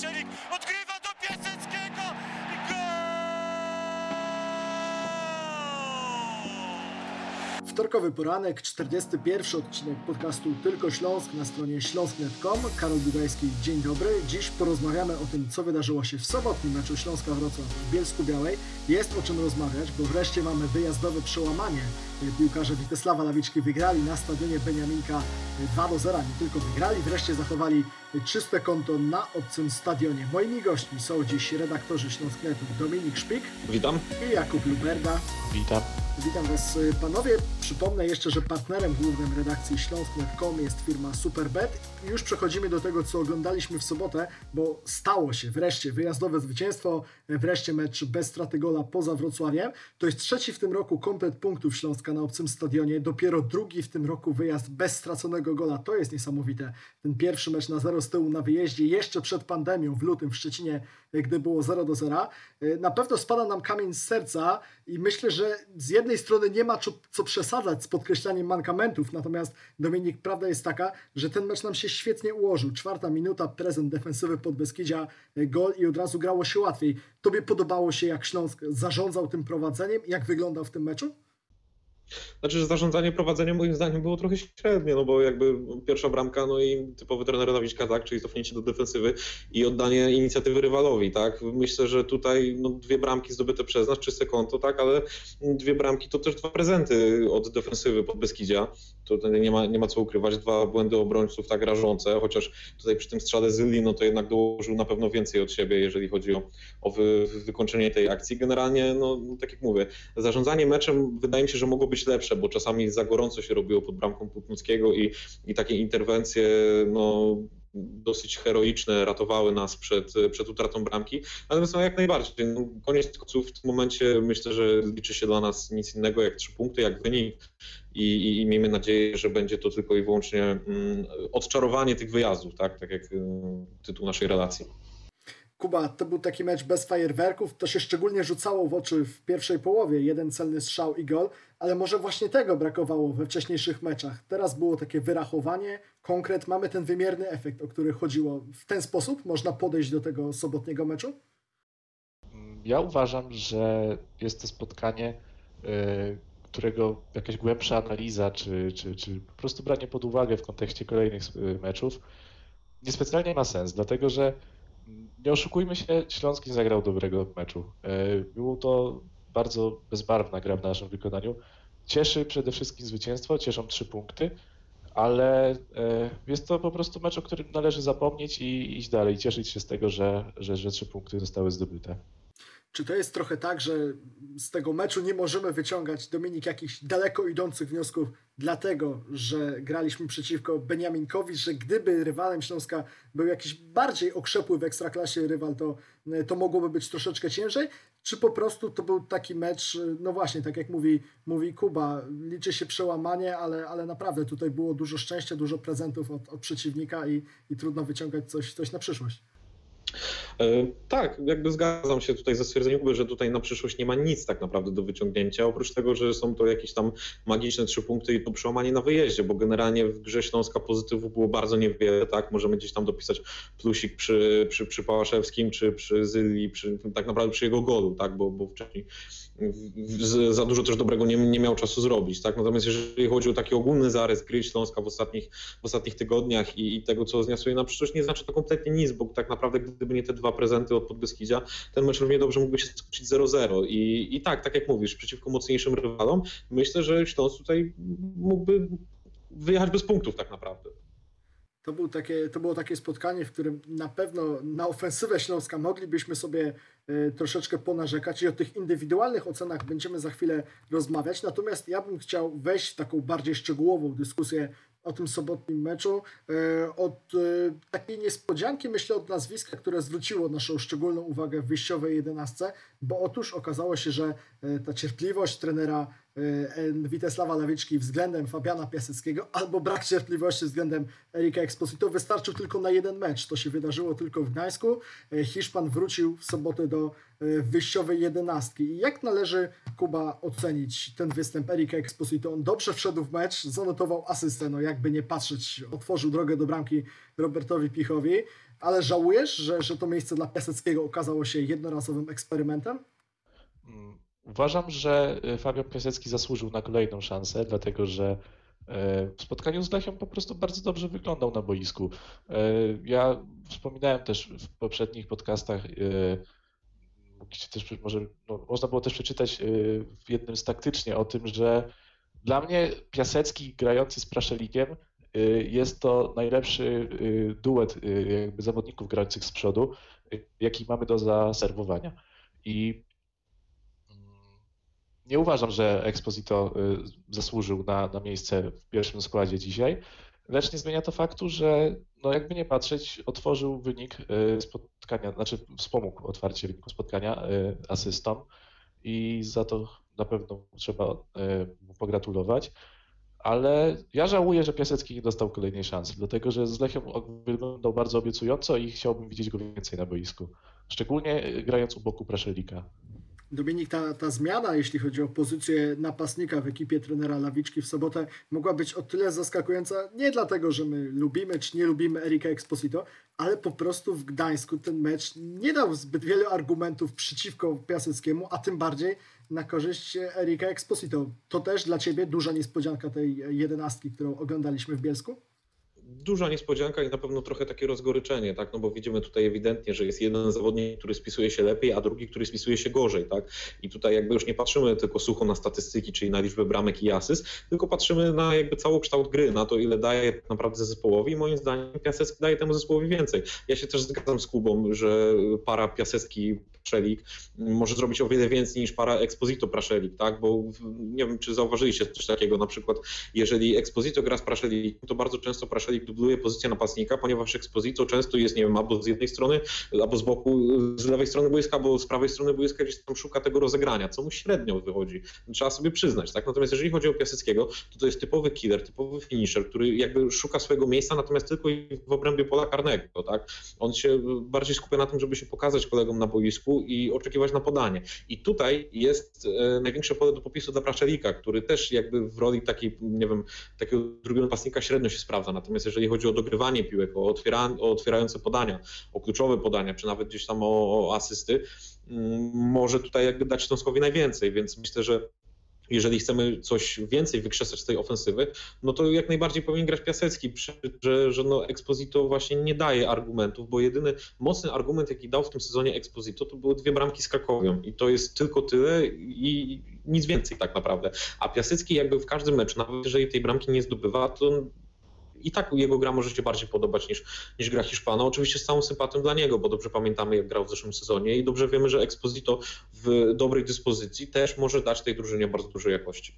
Odgrywa do Piaseckiego i gol! Wtorkowy poranek, 41 odcinek podcastu Tylko Śląsk na stronie śląsk.com. Karol Dugajski, dzień dobry. Dziś porozmawiamy o tym, co wydarzyło się w sobotnim meczu Śląska Wrocław w Bielsku Białej. Jest o czym rozmawiać, bo wreszcie mamy wyjazdowe przełamanie. Piłkarze Witesława Lawiczki wygrali na stadionie Beniaminka 2 do 0. Nie tylko wygrali, wreszcie zachowali czyste konto na obcym stadionie. Moimi gośćmi są dziś redaktorzy Śląsknetu Dominik Szpik Witam. i Jakub Luberda. Witam. Witam Was panowie. Przypomnę jeszcze, że partnerem głównym redakcji Śląsk.com jest firma Superbet. Już przechodzimy do tego, co oglądaliśmy w sobotę, bo stało się wreszcie wyjazdowe zwycięstwo, wreszcie mecz bez straty gola poza Wrocławiem. To jest trzeci w tym roku komplet punktów Śląska na obcym stadionie. Dopiero drugi w tym roku wyjazd bez straconego gola. To jest niesamowite. Ten pierwszy mecz na 0 z tyłu na wyjeździe, jeszcze przed pandemią w lutym w Szczecinie, gdy było 0 do 0. Na pewno spada nam kamień z serca i myślę, że z jednej strony nie ma co, przesadzać z podkreślaniem mankamentów, natomiast Dominik, prawda jest taka, że ten mecz nam się świetnie ułożył. Czwarta minuta, prezent defensywy pod Beskidzia, gol i od razu grało się łatwiej. Tobie podobało się, jak Śląsk zarządzał tym prowadzeniem, jak wyglądał w tym meczu? Znaczy, że zarządzanie prowadzeniem moim zdaniem było trochę średnie, no bo jakby pierwsza bramka, no i typowy trener Dawiczka, tak, czyli cofnięcie do defensywy i oddanie inicjatywy rywalowi, tak. Myślę, że tutaj no, dwie bramki zdobyte przez nas, czyste konto, tak, ale dwie bramki to też dwa prezenty od defensywy pod Beskidzia. Tutaj nie ma, nie ma co ukrywać, dwa błędy obrońców tak rażące, chociaż tutaj przy tym strzale Zyli, no to jednak dołożył na pewno więcej od siebie, jeżeli chodzi o, o wy, wykończenie tej akcji. Generalnie, no tak jak mówię, zarządzanie meczem wydaje mi się, że mogło być lepsze, bo czasami za gorąco się robiło pod bramką Putnickiego i, i takie interwencje, no dosyć heroiczne ratowały nas przed, przed utratą bramki. Natomiast no, jak najbardziej, no, koniec końców w tym momencie myślę, że liczy się dla nas nic innego jak trzy punkty, jak wynik i, i, i miejmy nadzieję, że będzie to tylko i wyłącznie mm, odczarowanie tych wyjazdów, tak, tak jak y, tytuł naszej relacji. Kuba, to był taki mecz bez fajerwerków. To się szczególnie rzucało w oczy w pierwszej połowie. Jeden celny strzał i gol, ale może właśnie tego brakowało we wcześniejszych meczach. Teraz było takie wyrachowanie, konkret, mamy ten wymierny efekt, o który chodziło. W ten sposób można podejść do tego sobotniego meczu? Ja uważam, że jest to spotkanie, którego jakaś głębsza analiza, czy, czy, czy po prostu branie pod uwagę w kontekście kolejnych meczów niespecjalnie ma sens, dlatego że nie oszukujmy się, Śląsk nie zagrał dobrego meczu. Było to bardzo bezbarwna gra w naszym wykonaniu. Cieszy przede wszystkim zwycięstwo, cieszą trzy punkty, ale jest to po prostu mecz, o którym należy zapomnieć i iść dalej, cieszyć się z tego, że, że, że trzy punkty zostały zdobyte. Czy to jest trochę tak, że z tego meczu nie możemy wyciągać, Dominik, jakichś daleko idących wniosków, dlatego że graliśmy przeciwko Beniaminkowi, że gdyby rywalem Śląska był jakiś bardziej okrzepły w ekstraklasie rywal, to, to mogłoby być troszeczkę ciężej? Czy po prostu to był taki mecz, no właśnie, tak jak mówi, mówi Kuba, liczy się przełamanie, ale, ale naprawdę tutaj było dużo szczęścia, dużo prezentów od, od przeciwnika i, i trudno wyciągać coś, coś na przyszłość. Tak, jakby zgadzam się tutaj ze stwierdzeniem, że tutaj na przyszłość nie ma nic tak naprawdę do wyciągnięcia, oprócz tego, że są to jakieś tam magiczne trzy punkty i to przełamanie na wyjeździe, bo generalnie w grze Śląska pozytywów było bardzo niewiele, tak, możemy gdzieś tam dopisać plusik przy, przy, przy Pałaszewskim, czy przy Zyli, przy, tak naprawdę przy jego golu, tak, bo, bo wcześniej za dużo też dobrego nie, nie miał czasu zrobić. Tak? Natomiast jeżeli chodzi o taki ogólny zarys gry Śląska w ostatnich, w ostatnich tygodniach i, i tego, co zniosuje na przyszłość, nie znaczy to kompletnie nic, bo tak naprawdę gdyby nie te dwa prezenty od Podbeskidzia, ten mecz równie dobrze mógłby się skończyć 0-0. I, I tak, tak jak mówisz, przeciwko mocniejszym rywalom, myślę, że Śląsk tutaj mógłby wyjechać bez punktów tak naprawdę. To, był takie, to było takie spotkanie, w którym na pewno na ofensywę Śląska moglibyśmy sobie y, troszeczkę ponarzekać i o tych indywidualnych ocenach będziemy za chwilę rozmawiać. Natomiast ja bym chciał wejść w taką bardziej szczegółową dyskusję o tym sobotnim meczu. Y, od y, takiej niespodzianki, myślę, od nazwiska, które zwróciło naszą szczególną uwagę w wyjściowej jedenastce, bo otóż okazało się, że ta cierpliwość trenera e, Witesława Lawiczki względem Fabiana Piaseckiego, albo brak cierpliwości względem Erika Exposito wystarczył tylko na jeden mecz. To się wydarzyło tylko w Gdańsku. E, Hiszpan wrócił w sobotę do e, wyjściowej jedenastki. I jak należy, Kuba, ocenić ten występ Erika Exposito? On dobrze wszedł w mecz, zanotował asystę, no jakby nie patrzeć, otworzył drogę do bramki Robertowi Pichowi, ale żałujesz, że, że to miejsce dla Piaseckiego okazało się jednorazowym eksperymentem? Mm, Uważam, że y, Fabian Piasecki zasłużył na kolejną szansę, dlatego że e, w spotkaniu z Lechią po prostu bardzo dobrze wyglądał na boisku. E, Ja wspominałem też w poprzednich podcastach, e, mogliście też może, no, można było też przeczytać e, w jednym z taktycznie o tym, że dla mnie Piasecki grający z Praszelikiem e, jest to najlepszy e, duet jakby zawodników grających z przodu, jaki mamy do zaserwowania. I mm, nie uważam, że Exposito y, zasłużył na, na miejsce w pierwszym składzie dzisiaj, lecz nie zmienia to faktu, że no jakby nie patrzeć, otworzył wynik y, spotkania, znaczy wspomógł otwarcie wyniku spotkania y, asystom i za to na pewno trzeba y, mu pogratulować. Ale ja żałuję, że Piasecki nie dostał kolejnej szansy, dlatego że z Lechią wyglądał bardzo obiecująco i chciałbym widzieć go więcej na boisku. Szczególnie grając u boku Praszelika. Dominik, ta, ta zmiana, jeśli chodzi o pozycję napastnika w ekipie trenera Lawiczki w sobotę, mogła być o tyle zaskakująca, nie dlatego, że my lubimy czy nie lubimy Erika Exposito, ale po prostu w Gdańsku ten mecz nie dał zbyt wielu argumentów przeciwko Piaseckiemu, a tym bardziej na korzyść Erika Exposito. To też dla Ciebie duża niespodzianka tej jedenastki, którą oglądaliśmy w Bielsku? Duża niespodzianka i na pewno trochę takie rozgoryczenie, tak? No bo widzimy tutaj ewidentnie, że jest jeden zawodnik, który spisuje się lepiej, a drugi, który spisuje się gorzej, tak? I tutaj jakby już nie patrzymy tylko sucho na statystyki, czyli na liczbę bramek i asyst, tylko patrzymy na jakby całokształt gry, na to ile daje tak naprawdę zespołowi moim zdaniem Piasecki daje temu zespołowi więcej. Ja się też zgadzam z Kubą, że para Piasecki Praszelik może zrobić o wiele więcej niż para Exposito Praszelik, tak? Bo nie wiem, czy zauważyliście coś takiego, na przykład jeżeli Exposito gra z Praszelikiem, to bardzo często Praszelik dubluje pozycję napastnika, ponieważ Exposito często jest, nie wiem, albo z jednej strony, albo z boku, z lewej strony boiska, albo z prawej strony boiska, gdzieś tam szuka tego rozegrania, co mu średnio wychodzi. Trzeba sobie przyznać, tak? Natomiast jeżeli chodzi o Piaseckiego, to to jest typowy killer, typowy finisher, który jakby szuka swojego miejsca, natomiast tylko w obrębie pola karnego, tak? On się bardziej skupia na tym, żeby się pokazać kolegom na boisku i oczekiwać na podanie. I tutaj jest e, największe pole do popisu dla Praczelika, który też jakby w roli takiej, nie wiem, takiego drugiego napastnika średnio się sprawdza. Natomiast jeżeli chodzi o dogrywanie piłek, o, otwiera, o otwierające podania, o kluczowe podania, czy nawet gdzieś tam o, o asysty, mm, może tutaj jakby dać Śląskowi najwięcej, więc myślę, że jeżeli chcemy coś więcej wykrzesać z tej ofensywy, no to jak najbardziej powinien grać Piasecki, że, że no Exposito właśnie nie daje argumentów, bo jedyny mocny argument, jaki dał w tym sezonie Exposito, to były dwie bramki z Krakowią i to jest tylko tyle i nic więcej tak naprawdę. A Piasecki jakby w każdym meczu, nawet jeżeli tej bramki nie zdobywa, to i tak jego gra może się bardziej podobać niż, niż gra Hiszpana. Oczywiście z całą sympatią dla niego, bo dobrze pamiętamy, jak grał w zeszłym sezonie i dobrze wiemy, że Exposito w dobrej dyspozycji też może dać tej drużynie bardzo dużej jakości.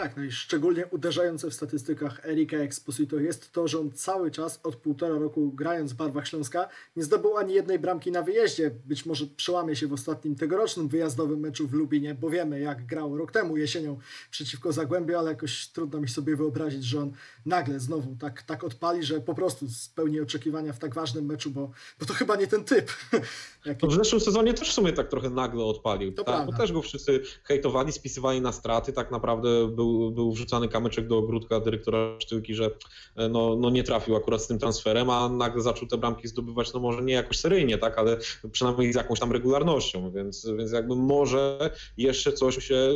Tak, no i szczególnie uderzające w statystykach Erika Exposito jest to, że on cały czas od półtora roku grając w barwach Śląska nie zdobył ani jednej bramki na wyjeździe. Być może przełamie się w ostatnim tegorocznym wyjazdowym meczu w Lubinie, bo wiemy jak grał rok temu jesienią przeciwko Zagłębiu, ale jakoś trudno mi sobie wyobrazić, że on nagle znowu tak, tak odpali, że po prostu spełni oczekiwania w tak ważnym meczu, bo, bo to chyba nie ten typ. Jaki... No w zeszłym sezonie też w sumie tak trochę nagle odpalił, To tak? prawda. bo też go wszyscy hejtowali, spisywali na straty, tak naprawdę był, był wrzucany kamyczek do ogródka dyrektora Sztyłki, że e, no, no nie trafił akurat z tym transferem, a nagle zaczął te bramki zdobywać, no może nie jakoś seryjnie, tak, ale przynajmniej z jakąś tam regularnością, więc, więc jakby może jeszcze coś się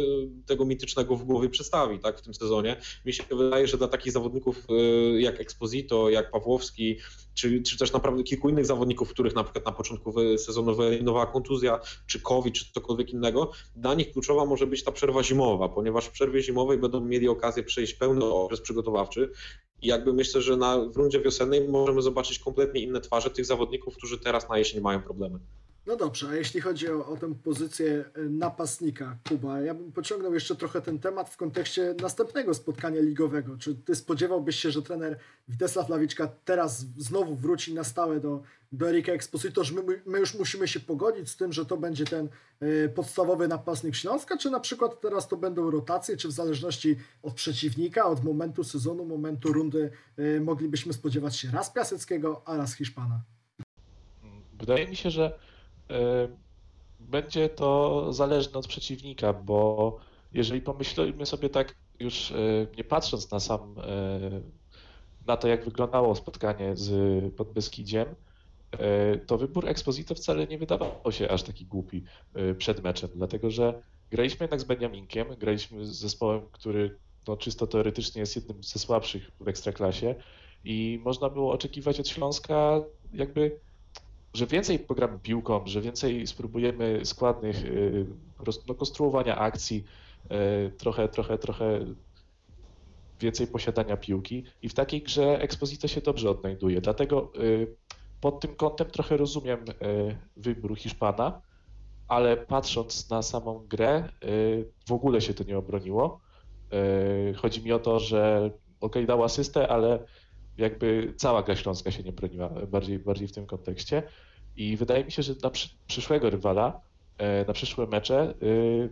tego mitycznego w głowie przedstawi, tak, w tym sezonie. Mi się wydaje, że dla takich zawodników e, jak Exposito, jak Pawłowski, czy, czy też naprawdę kilku innych zawodników, których na przykład na początku sezonu wyeliminowała kontuzja, czy COVID, czy cokolwiek innego, dla nich kluczowa może być ta przerwa zimowa, ponieważ w przerwie zimowej będą mieli okazję przejść pełny okres przygotowawczy i jakby myślę, że na, w rundzie wiosennej możemy zobaczyć kompletnie inne twarze tych zawodników, którzy teraz na jesień mają problemy. No dobrze, a jeśli chodzi o, o tę pozycję y, napastnika, Kuba, ja bym pociągnął jeszcze trochę ten temat w kontekście następnego spotkania ligowego. Czy ty spodziewałbyś się, że trener Witesław Lawiczka teraz znowu wróci na stałe do, do Erika Exposito, że my, my już musimy się pogodzić z tym, że to będzie ten y, podstawowy napastnik Śląska, czy na przykład teraz to będą rotacje, czy w zależności od przeciwnika, od momentu sezonu, momentu rundy y, moglibyśmy spodziewać się raz Piaseckiego, a raz Hiszpana? Wydaje mi się, że e, będzie to zależne od przeciwnika, bo jeżeli pomyślimy sobie tak, już e, nie patrząc na sam e, na to, jak wyglądało spotkanie z Podbeskidziem, to wybór Exposito wcale nie wydawał się aż taki głupi przed meczem, dlatego że graliśmy jednak z Beniaminkiem, graliśmy z zespołem, który no, czysto teoretycznie jest jednym ze słabszych w Ekstraklasie i można było oczekiwać od Śląska jakby że więcej pogramy piłką, że więcej spróbujemy składnych y, no, konstruowania akcji, y, trochę, trochę, trochę więcej posiadania piłki i w takiej grze Exposito się dobrze odnajduje. Dlatego y, pod tym kątem trochę rozumiem wybór Hiszpana, ale patrząc na samą grę, w ogóle się to nie obroniło. Chodzi mi o to, że ok, dał asystę, ale jakby cała gra śląska się nie broniła bardziej, bardziej w tym kontekście. I wydaje mi się, że na przyszłego rywala, e, na przyszłe mecze, y,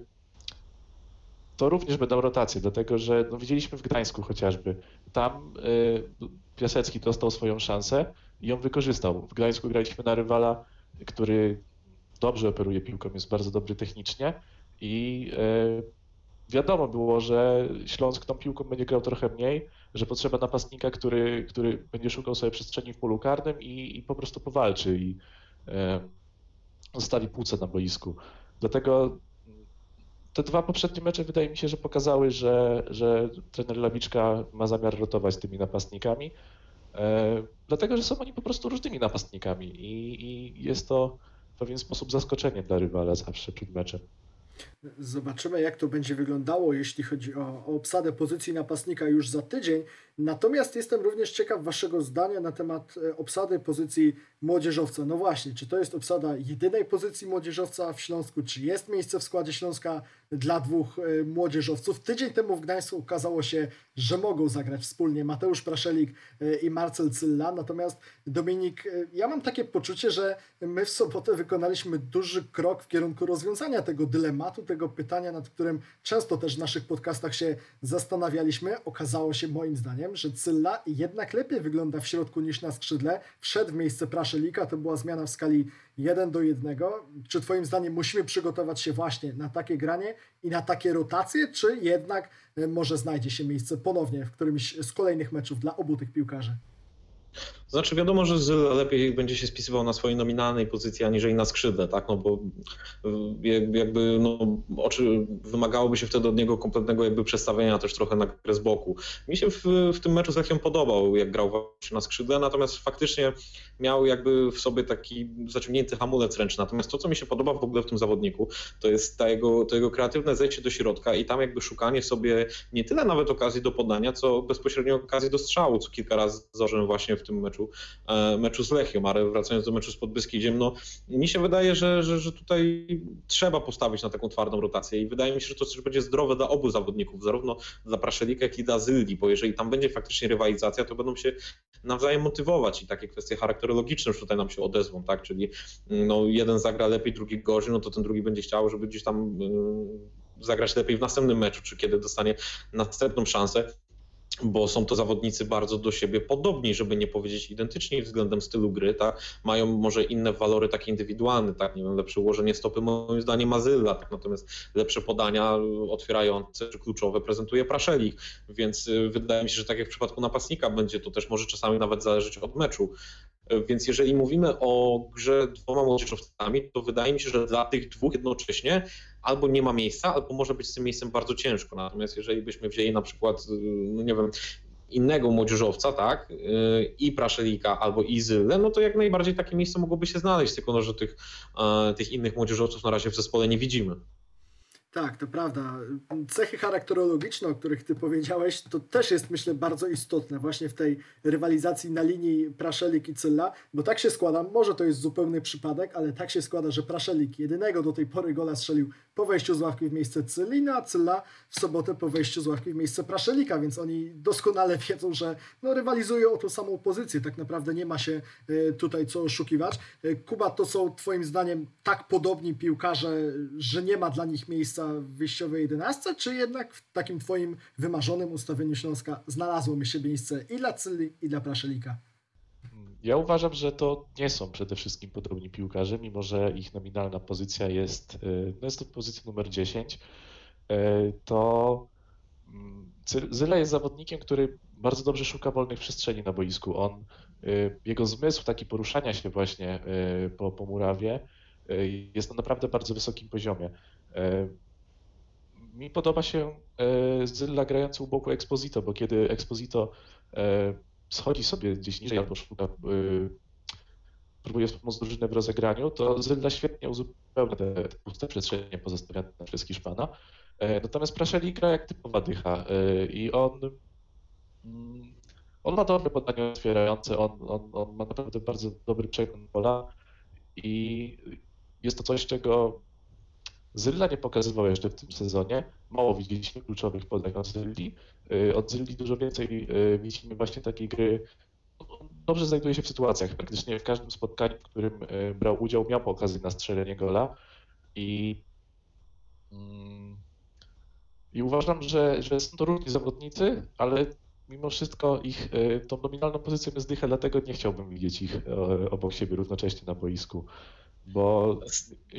to również będą rotacje, dlatego że no, widzieliśmy w Gdańsku chociażby. Tam y, Piasecki dostał swoją szansę i ją wykorzystał. W Gdańsku graliśmy na rywala, który dobrze operuje piłką, jest bardzo dobry technicznie i e, wiadomo było, że Śląsk tą piłką będzie grał trochę mniej, że potrzeba napastnika, który, który będzie szukał sobie przestrzeni w polu karnym i, i po prostu powalczy i e, zostawi płuce na boisku. Dlatego te dwa poprzednie mecze wydaje mi się, że pokazały, że, że trener Lawiczka ma zamiar rotować tymi napastnikami, e, dlatego że są oni po prostu różnymi napastnikami i, i jest to w pewien sposób zaskoczenie dla rywala zawsze przed meczem. Zobaczymy, jak to będzie wyglądało, jeśli chodzi o, o obsadę pozycji napastnika już za tydzień. Natomiast jestem również ciekaw Waszego zdania na temat e, obsady pozycji młodzieżowca. No właśnie, czy to jest obsada jedynej pozycji młodzieżowca w Śląsku? Czy jest miejsce w składzie Śląska dla dwóch e, młodzieżowców? Tydzień temu w Gdańsku okazało się, że mogą zagrać wspólnie Mateusz Praszelik e, i Marcel Cylla. Natomiast Dominik, ja mam takie poczucie, że my w sobotę wykonaliśmy duży krok w kierunku rozwiązania tego dylematu, tego pytania, nad którym często też w naszych podcastach się zastanawialiśmy. Okazało się moim zdaniem, że Cylla jednak lepiej wygląda w środku niż na skrzydle. Wszedł w miejsce Praszelika, to była zmiana w skali 1 do 1. Czy Twoim zdaniem musimy przygotować się właśnie na takie granie i na takie rotacje, czy jednak e, może znajdzie się miejsce ponownie w którymś z kolejnych meczów dla obu tych piłkarzy? Znaczy wiadomo, że Zyl lepiej będzie się spisywał na swojej nominalnej pozycji, aniżeli na skrzydle, tak, no bo jakby, no, oczy, wymagałoby się wtedy od niego kompletnego jakby przestawienia też trochę na grę z boku. Mi się w, w tym meczu z Lechią podobał, jak grał właśnie na skrzydle, natomiast faktycznie miał jakby w sobie taki zaciągnięty hamulec ręczny. Natomiast to, co mi się podoba w ogóle w tym zawodniku, to jest ta jego, to jego kreatywne zejście do środka i tam jakby szukanie sobie nie tyle nawet okazji do podania, co bezpośrednio okazji do strzału, co kilka razy zdarzyłem właśnie w tym meczu, e, meczu z Lechią, ale wracając do meczu z Podbeskidziem, no mi się wydaje, że, że, że tutaj trzeba postawić na taką twardą rotację i wydaje mi się, że to też będzie zdrowe dla obu zawodników, zarówno dla Praszelika, jak i dla Zyldi, bo jeżeli tam będzie faktycznie rywalizacja, to będą się nawzajem motywować i takie kwestie charakterologiczne już tutaj nam się odezwą, tak, czyli no, jeden zagra lepiej, drugi gorzej, no to ten drugi będzie chciał, żeby gdzieś tam y, zagrać lepiej w następnym meczu, czy kiedy dostanie następną szansę bo są to zawodnicy bardzo do siebie podobni, żeby nie powiedzieć identyczni względem stylu gry, tak? Mają może inne walory takie indywidualne, tak? Nie wiem, lepsze ułożenie stopy moim zdaniem Mazyla, tak? natomiast lepsze podania otwierające czy kluczowe prezentuje Praszelik, więc y, wydaje mi się, że tak jak w przypadku napastnika będzie to też może czasami nawet zależeć od meczu. Więc jeżeli mówimy o grze dwoma młodzieżowcami, to wydaje mi się, że dla tych dwóch jednocześnie albo nie ma miejsca, albo może być z tym miejscem bardzo ciężko. Natomiast jeżeli byśmy wzięli na przykład, no nie wiem, innego młodzieżowca, tak, yy, i Praszelika albo Izylę, no to jak najbardziej takie miejsce mogłoby się znaleźć, tylko no, że tych, tych innych młodzieżowców na razie w zespole nie widzimy. Tak, to prawda. Cechy charakterologiczne, o których ty powiedziałeś, to też jest myślę bardzo istotne właśnie w tej rywalizacji na linii Praszelik i Cylla, bo tak się składa, może to jest zupełny przypadek, ale tak się składa, że Praszelik jedynego do tej pory gola strzelił po wejściu z ławki w miejsce Cylli, no a Cylla w sobotę po wejściu z ławki w miejsce Praszelika, więc oni doskonale wiedzą, że no, rywalizują o tą samą pozycję. Tak naprawdę nie ma się e, tutaj co oszukiwać. E, Kuba, to są twoim zdaniem tak podobni piłkarze, że nie ma dla nich miejsca w wyjściowej 11, czy jednak w takim twoim wymarzonym ustawieniu Śląska znalazłoby się miejsce i dla Cylli, i dla Praszelika? Ja uważam, że to nie są przede wszystkim podobni piłkarze, mimo że ich nominalna pozycja jest, y, no jest to pozycja numer 10. y, To mm, Zy- Zyla jest zawodnikiem, który bardzo dobrze szuka wolnych przestrzeni na boisku. On, y, jego zmysł taki poruszania się właśnie po, po murawie jest na naprawdę bardzo wysokim poziomie. Mi podoba się y, Zyla grający u boku Exposito, bo kiedy Exposito y, schodzi sobie gdzieś niżej albo szuka, y, próbuje wspomóc drużynę w rozegraniu, to Zyla świetnie uzupełnia te, te puste przestrzenie pozostawiane przez Hiszpana. E, Natomiast Praszeli gra jak typowa dycha e, i on, mm, on ma dobre podanie otwierające, on, on, on ma naprawdę bardzo dobry przegląd pola i jest to coś, czego Zylla nie pokazywał jeszcze w tym sezonie. Mało widzieliśmy kluczowych podań od Zylli. E, Od Zylli dużo więcej widzimy właśnie takiej gry. Dobrze znajduje się w sytuacjach. Praktycznie w każdym spotkaniu, w którym e, brał udział, miał okazję na strzelenie gola i mm, i uważam, że, że są to różni zawodnicy, ale mimo wszystko ich y, tą nominalną pozycją jest dycha, dlatego nie chciałbym widzieć ich obok siebie równocześnie na boisku. Bo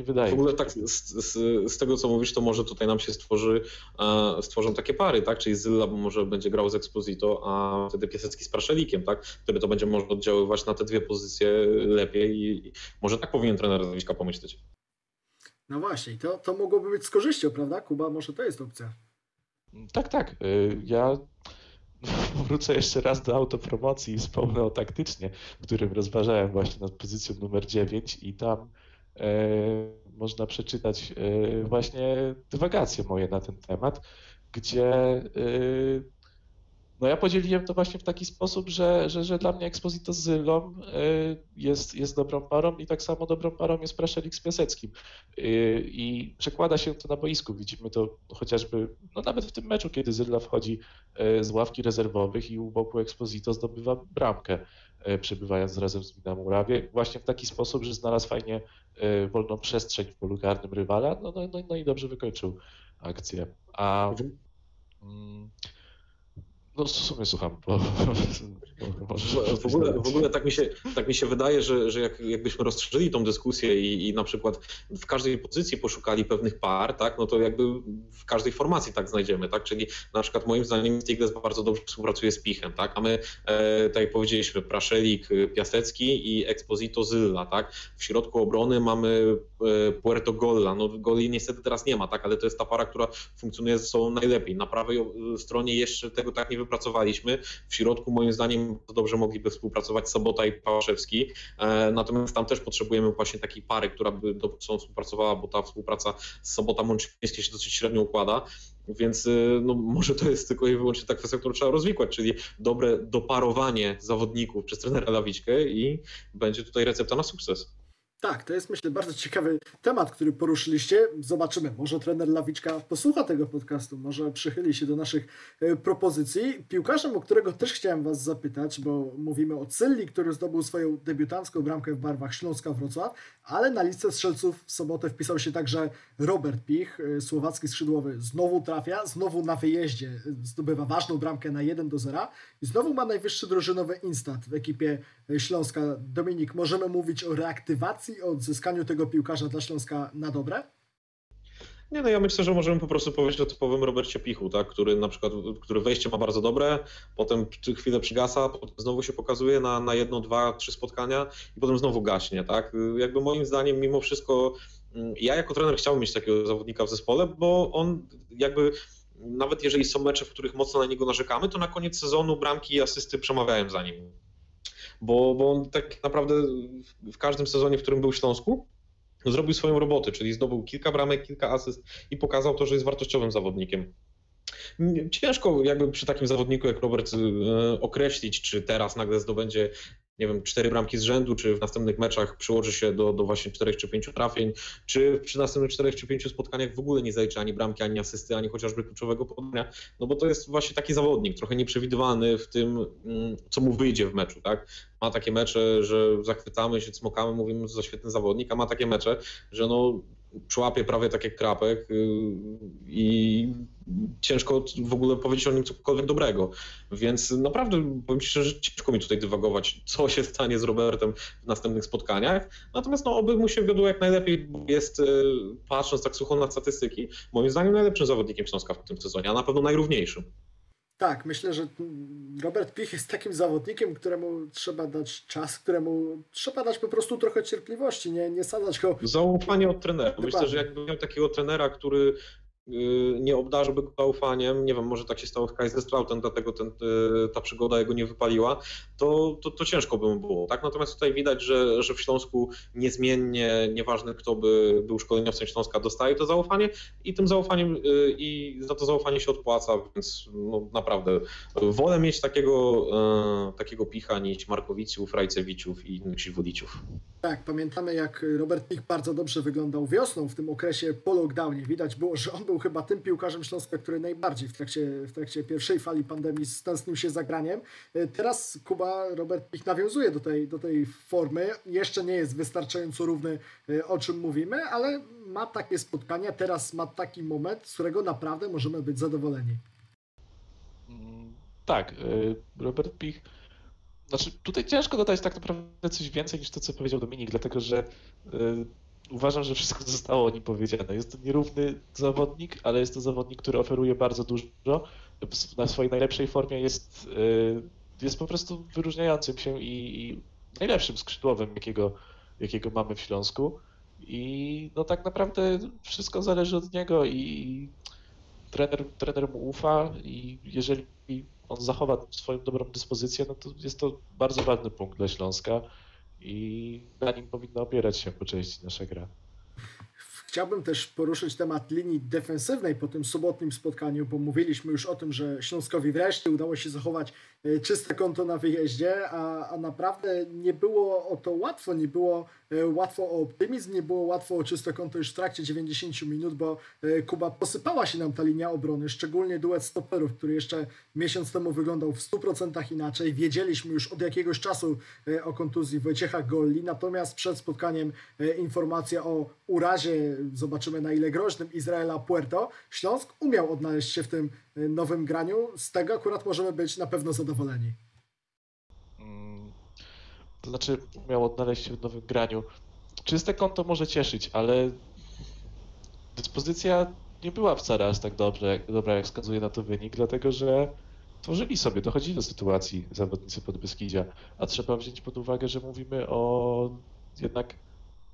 wydaje W ogóle tak z, z, z tego, co mówisz, to może tutaj nam się stworzy, e, stworzą takie pary, tak? Czyli Zylla może będzie grał z Exposito, a wtedy Piasecki z Praszelikiem, tak? Który to będzie może oddziaływać na te dwie pozycje lepiej i, i może tak powinien trener Radowiczka pomyśleć. No właśnie, to, to mogłoby być z korzyścią, prawda? Kuba, może to jest opcja. Tak, tak. y, Ja wrócę jeszcze raz do autopromocji i wspomnę o taktycznie, w którym rozważałem właśnie nad pozycją numer 9 i tam e, można przeczytać e, właśnie dywagacje moje na ten temat, gdzie e, no ja podzieliłem to właśnie w taki sposób, że, że, że dla mnie Exposito z Zylą e, jest, jest dobrą parą i tak samo dobrą parą jest Praszelik z Piaseckim. Y, I przekłada się to na boisku. Widzimy to chociażby, no nawet w tym meczu, kiedy Zyla wchodzi e, z ławki rezerwowych i u boku Exposito zdobywa bramkę, przebywając razem z Mina Murawie, właśnie w taki sposób, że znalazł fajnie wolną przestrzeń w polu karnym rywala, no, no, no, no i dobrze wykończył akcję. A mm, no w sumie słucham, bo, W, w, ogóle, w ogóle tak mi się, tak mi się wydaje, że, że jak, jakbyśmy rozszerzyli tą dyskusję i, i na przykład w każdej pozycji poszukali pewnych par, tak, no to jakby w każdej formacji tak znajdziemy, tak, czyli na przykład moim zdaniem Stigles bardzo dobrze współpracuje z Pichem, tak, a my, e, tak jak powiedzieliśmy, Praszelik, Piasecki i Exposito Zylla, tak, w środku obrony mamy e, Puerto Golla, no Goli niestety teraz nie ma, tak, ale to jest ta para, która funkcjonuje ze sobą najlepiej, na prawej e, stronie jeszcze tego tak nie wypracowaliśmy, w środku moim zdaniem dobrze mogliby współpracować Sobota i Pałaszewski, e, natomiast tam też potrzebujemy właśnie takiej pary, która by do sobą współpracowała, bo ta współpraca z Sobota Mączyńskiej się dosyć średnio układa, więc e, no, może to jest tylko i wyłącznie ta kwestia, którą trzeba rozwikłać, czyli dobre doparowanie zawodników przez trenera Lawiczkę i będzie tutaj recepta na sukces. Tak, to jest myślę bardzo ciekawy temat, który poruszyliście. Zobaczymy, może trener Lawiczka posłucha tego podcastu, może przychyli się do naszych e, propozycji. Piłkarzem, o którego też chciałem Was zapytać, bo mówimy o Cylli, który zdobył swoją debiutancką bramkę w barwach Śląska Wrocław, ale na listę strzelców w sobotę wpisał się także Robert Pich, e, słowacki skrzydłowy. Znowu trafia, znowu na wyjeździe e, zdobywa ważną bramkę na 1 do 0 i znowu ma najwyższy drużynowy instat w ekipie Śląska. Dominik, możemy mówić o reaktywacji, o odzyskaniu tego piłkarza dla Śląska na dobre? Nie, no ja myślę, że możemy po prostu powiedzieć o typowym Robercie Pichu, tak, który na przykład, który wejście ma bardzo dobre, potem chwilę przygasa, potem znowu się pokazuje na, na jedno, dwa, trzy spotkania i potem znowu gaśnie, tak. Jakby moim zdaniem mimo wszystko mm, ja jako trener chciałbym mieć takiego zawodnika w zespole, bo on jakby nawet jeżeli są mecze, w których mocno na niego narzekamy, to na koniec sezonu bramki i asysty przemawiają za nim. Bo, bo on tak naprawdę w- każdym sezonie, w którym był w Śląsku, zrobił swoją robotę, czyli zdobył kilka bramek, kilka asyst i pokazał to, że jest wartościowym zawodnikiem. Ciężko jakby przy takim zawodniku jak Robert e, określić, czy teraz nagle zdobędzie nie wiem, cztery bramki z rzędu, czy w następnych meczach przyłoży się do, do właśnie czterech czy pięciu trafień, czy przy następnych czterech czy pięciu spotkaniach w ogóle nie zaliczy ani bramki, ani asysty, ani chociażby kluczowego podania, no bo to jest właśnie taki zawodnik, trochę nieprzewidywalny w tym, mm, co mu wyjdzie w meczu, tak? Ma takie mecze, że zachwycamy się, cmokamy, mówimy, że to świetny zawodnik, a ma takie mecze, że no przyłapie prawie tak jak krapek y, i ciężko w ogóle powiedzieć o nim cokolwiek dobrego. Więc naprawdę powiem Ci szczerze, ciężko mi tutaj dywagować, co się stanie z Robertem w następnych spotkaniach. Natomiast no, oby mu się wiodło jak najlepiej, bo jest, y, patrząc tak sucho na statystyki, moim zdaniem najlepszym zawodnikiem Śląska w tym sezonie, a na pewno najrówniejszym. Tak, myślę, że Robert Pich jest takim zawodnikiem, któremu trzeba dać czas, któremu trzeba dać po prostu trochę cierpliwości, nie, nie sadzać go. Zaufanie od trenera. Myślę, że jakby miał takiego trenera, który Y, nie obdarzyłby go zaufaniem, nie wiem, może tak się stało z Kaiserslautem, dlatego ten, y, ta przygoda jego nie wypaliła, to, to, to, ciężko by mu było. Tak? Natomiast tutaj widać, że, że w Śląsku niezmiennie, nieważne kto by był szkoleniowcem Śląska, dostaje to zaufanie i tym zaufaniem y, i za to zaufanie się odpłaca, więc no, naprawdę wolę mieć takiego, takiego picha niż Markowiców, Rajcewiciów i innych. Tak, pamiętamy jak Robert Pich bardzo dobrze wyglądał wiosną w tym okresie po lockdownie. Widać było, że on był chyba tym piłkarzem Śląska, który najbardziej w trakcie, w trakcie pierwszej fali pandemii stęsknił się zagraniem. E, teraz Kuba Robert Pich nawiązuje do tej, do tej formy. Jeszcze nie jest wystarczająco równy, e, o czym mówimy, ale ma takie spotkania, teraz ma taki moment, z którego naprawdę możemy być zadowoleni. Mm, tak, e, Robert Pich znaczy, tutaj ciężko dodać tak naprawdę coś więcej niż to, co powiedział Dominik, dlatego że y, uważam, że wszystko zostało o nim powiedziane. Jest to nierówny zawodnik, ale jest to zawodnik, który oferuje bardzo dużo. Na swojej najlepszej formie jest, jest po prostu wyróżniającym się i, i najlepszym skrzydłowym, jakiego, jakiego mamy w Śląsku. I no tak naprawdę wszystko zależy od niego i trener, trener mu ufa i jeżeli on zachowa swoją dobrą dyspozycję, no to jest to bardzo ważny punkt dla Śląska i na nim powinna opierać się po części nasza gra. Chciałbym też poruszyć temat linii defensywnej po tym sobotnim spotkaniu, bo mówiliśmy już o tym, że Śląskowi wreszcie udało się zachować czyste konto na wyjeździe, a, a naprawdę nie było o to łatwo, nie było e, łatwo o optymizm, nie było łatwo o czyste konto już w trakcie 90 minut, bo e, Kuba posypała się nam ta linia obrony, szczególnie duet stoperów, który jeszcze miesiąc temu wyglądał w 100% inaczej. Wiedzieliśmy już od jakiegoś czasu o kontuzji Wojciecha Golli, natomiast przed spotkaniem informacja o urazie zobaczymy na ile groźnym Izraela Puerto, Śląsk umiał odnaleźć się w tym y, nowym graniu. Z tego akurat możemy być na pewno zadowoleni. Mm, to znaczy, umiał odnaleźć się w nowym graniu. Czyste konto może cieszyć, ale dyspozycja nie była wcale aż tak jak, dobra, jak wskazuje na to wynik, dlatego że tworzyli sobie, dochodzili do sytuacji zawodnicy Podbeskidzia, a trzeba wziąć pod uwagę, że mówimy o jednak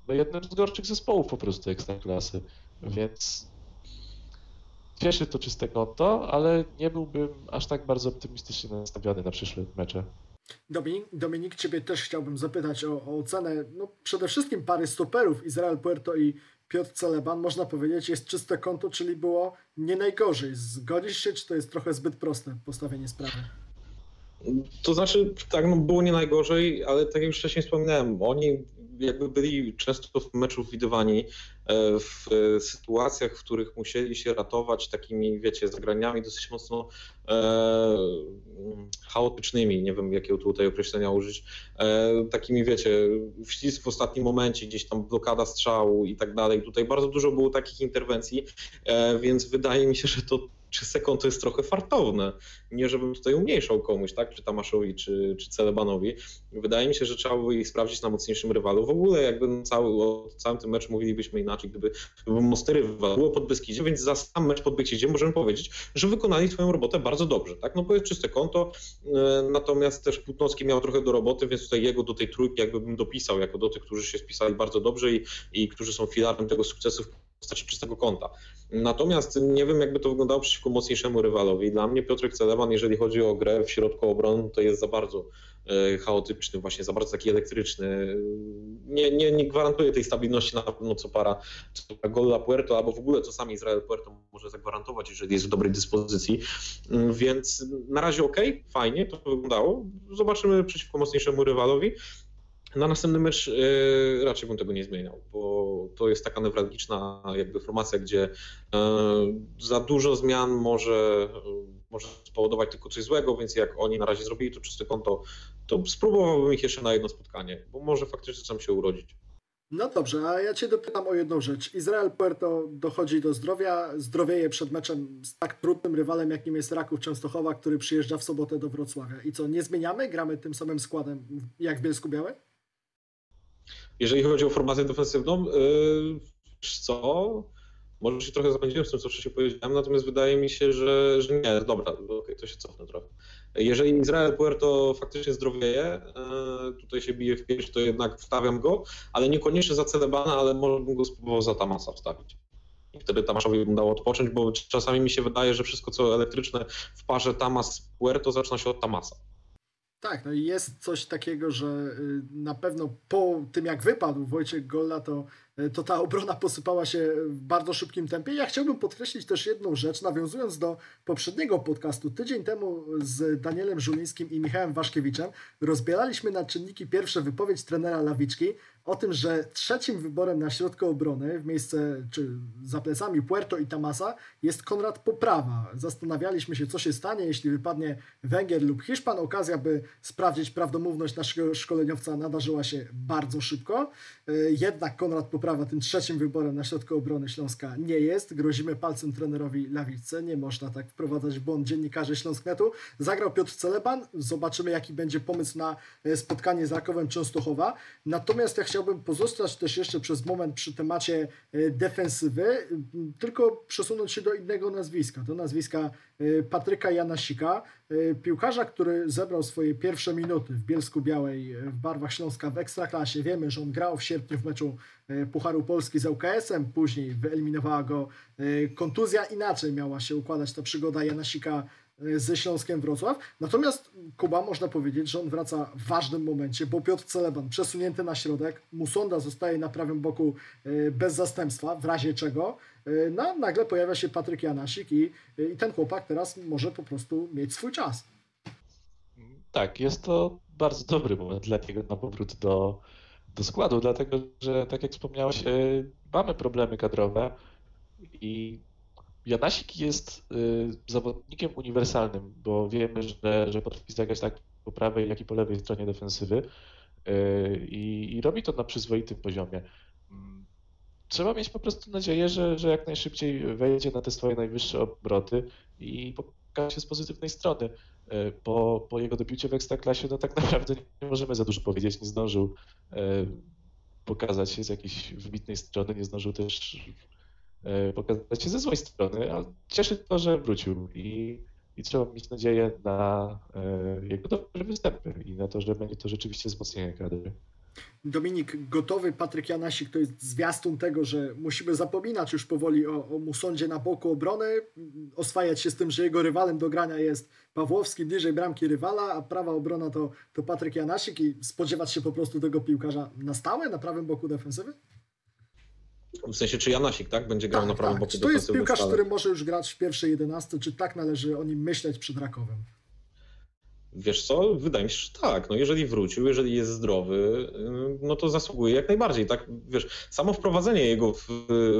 no jednym z gorszych zespołów po prostu ekstraklasy, więc cieszy to czyste konto, ale nie byłbym aż tak bardzo optymistycznie nastawiony na przyszłe mecze. Dominik, Dominik, Ciebie też chciałbym zapytać o, o ocenę no, przede wszystkim pary stoperów Izrael Puerto i Piotr Celeban. Można powiedzieć, jest czyste konto, czyli było nie najgorzej. Zgodzisz się, czy to jest trochę zbyt proste postawienie sprawy? To znaczy, tak, no było nie najgorzej, ale tak jak już wcześniej wspominałem, oni jakby byli często w meczu widywani w sytuacjach, w których musieli się ratować takimi, wiecie, zagraniami dosyć mocno e, chaotycznymi, nie wiem jakiego tutaj określenia użyć, e, takimi, wiecie, wślizg w ostatnim momencie, gdzieś tam blokada strzału i tak dalej. Tutaj bardzo dużo było takich interwencji, e, więc wydaje mi się, że to czy sekund to jest trochę fartowne. Nie, żebym tutaj umniejszał komuś, tak, czy Tamaszowi, czy, czy Celebanowi. Wydaje mi się, że trzeba by ich sprawdzić na mocniejszym rywalu. W ogóle jakby cały, o całym tym meczu mówilibyśmy inaczej, gdyby, gdyby mocny rywal było pod Beskidzie, więc za sam mecz pod Beskidzie możemy powiedzieć, że wykonali swoją robotę bardzo dobrze, tak, no bo jest czyste konto, e, natomiast też Putnowski miał trochę do roboty, więc tutaj jego do tej trójki jakby bym dopisał, jako do tych, którzy się spisali bardzo dobrze i, i którzy są filarem tego sukcesu w postaci czystego konta. Natomiast nie wiem, jakby to wyglądało przeciwko mocniejszemu rywalowi. Dla mnie Piotrek Celeban, jeżeli chodzi o grę w środku obrony, to jest za bardzo e, chaotyczny, właśnie za bardzo taki elektryczny. Nie, nie, nie gwarantuje tej stabilności na pewno co para, co para Gola Puerto, albo w ogóle co sam Izrael Puerto może zagwarantować, jeżeli jest w dobrej dyspozycji. Mm, Więc na razie ok, fajnie to wyglądało. Zobaczymy przeciwko mocniejszemu rywalowi. Na następny mecz e, raczej bym tego nie zmieniał, bo to jest taka newralgiczna jakby formacja, gdzie e, za dużo zmian może, e, może spowodować tylko coś złego, więc jak oni na razie zrobili to czyste konto, to spróbowałbym ich jeszcze na jedno spotkanie, bo może faktycznie chcą się urodzić. No dobrze, a ja Cię dopytam o jedną rzecz. Izrael Puerto dochodzi do zdrowia, zdrowieje przed meczem z tak trudnym rywalem, jakim jest Raków Częstochowa, który przyjeżdża w sobotę do Wrocławia. I co, nie zmieniamy? Gramy tym samym składem jak w Bielsku Białej? Jeżeli chodzi o formację defensywną, yy, wiesz co, może się trochę zapędziłem z tym, co wcześniej powiedziałem, natomiast wydaje mi się, że, że nie, dobra, okay, to się cofnę trochę. Jeżeli Izrael Puerto faktycznie zdrowieje, yy, tutaj się bije w pierś, to jednak wstawiam go, ale niekoniecznie za Celebana, ale może bym go spróbował za Tamasa wstawić. I wtedy Tamaszowi bym dał odpocząć, bo czasami mi się wydaje, że wszystko co elektryczne w parze Tamas-Puerto zaczyna się od Tamasa. Tak, no i jest coś takiego, że y, na pewno po tym jak wypadł Wojciech Golla, to, to ta obrona posypała się w bardzo szybkim tempie. Ja chciałbym podkreślić też jedną rzecz, nawiązując do poprzedniego podcastu. Tydzień temu z Danielem Żulińskim i Michałem Waszkiewiczem rozbieraliśmy na czynniki pierwsze wypowiedź trenera Lawiczki o tym, że trzecim wyborem na środku obrony w miejsce, czy za plecami Puerto i Tamasa jest Konrad Poprawa. Zastanawialiśmy się, co się stanie, jeśli wypadnie Węgier lub Hiszpan. Okazja, by sprawdzić prawdomówność naszego szkoleniowca nadarzyła się bardzo szybko. Jednak Konrad Poprawa tym trzecim wyborem na środku obrony Śląska nie jest. Grozimy palcem trenerowi Lawiczce. Nie można tak wprowadzać w błąd dziennikarzy Śląsknetu. Zagrał Piotr Celeban. Zobaczymy, jaki będzie pomysł na spotkanie z Rakowem Częstochowa. Natomiast ja chciałbym pozostać też jeszcze przez moment przy temacie defensywy, tylko przesunąć się do innego nazwiska, do nazwiska Patryka Janasika, piłkarza, który zebrał swoje pierwsze minuty w Bielsku Białej w barwach Śląska w Ekstraklasie. Wiemy, że on grał w sierpniu w meczu Pucharu Polski z ŁKS-em, później wyeliminowała go kontuzja. Inaczej miała się układać ta przygoda Janasika ze Śląskiem Wrocław. Natomiast Kuba można powiedzieć, że on wraca w ważnym momencie, bo Piotr Celeban przesunięty na środek, Musonda zostaje na prawym boku bez zastępstwa, w razie czego no, nagle pojawia się Patryk Janasik i, i ten chłopak teraz może po prostu mieć swój czas. Tak, jest to bardzo dobry moment dla niego na powrót do, do składu, dlatego że tak jak wspomniałeś, mamy problemy kadrowe i Janasik jest y, zawodnikiem uniwersalnym, bo wiemy, że, że potrafi zagrać tak po prawej, jak i po lewej stronie defensywy i, i robi to na przyzwoitym poziomie. Trzeba mieć po prostu nadzieję, że, że jak najszybciej wejdzie na te swoje najwyższe obroty i pokaże się z pozytywnej strony. Y, po, po jego debiucie w Ekstraklasie, no tak naprawdę nie możemy za dużo powiedzieć, nie zdążył pokazać się z jakiejś wybitnej strony, nie zdążył też pokazać się ze złej strony, ale cieszy to, że wrócił i, i trzeba mieć nadzieję na jego dobre występy i na to, że będzie to rzeczywiście wzmocnienie kadry. Dominik, gotowy Patryk Janasik to jest zwiastun tego, że musimy zapominać już powoli o, o Musondzie na boku obrony, oswajać się z tym, że jego rywalem do grania jest Pawłowski bliżej bramki rywala, a prawa obrona to, to Patryk Janasik i spodziewać się po prostu tego piłkarza na stałe na prawym boku defensywy? W sensie, czy Janasik, tak? Będzie grał tak, na prawym tak. boku Czy to jest piłkarz, który może już grać w pierwszej jedenastce, czy tak należy o nim myśleć przed Rakowem? Wiesz co, wydaje mi się, że tak. No jeżeli wrócił, jeżeli jest zdrowy, no to zasługuje jak najbardziej. Tak, wiesz, samo wprowadzenie jego w,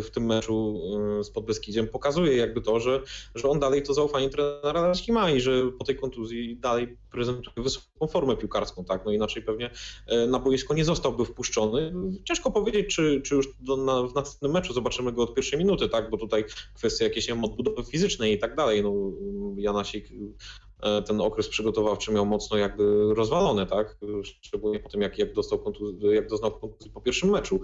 w tym meczu z Podbeskidziem pokazuje jakby to, że, że on dalej to zaufanie trenera Raczki ma i że po tej kontuzji dalej prezentuje wysoką formę piłkarską, tak? No inaczej pewnie na boisko nie zostałby wpuszczony. Ciężko powiedzieć, czy, czy już do, na, w następnym meczu zobaczymy go od pierwszej minuty, tak? Bo tutaj kwestia jakieś odbudowy fizycznej i tak dalej. No, Janasik ten okres przygotowawczy miał mocno jakby rozwalone, tak? Szczególnie po tym, jak, jak, dostał jak doznał kontuzji po pierwszym meczu.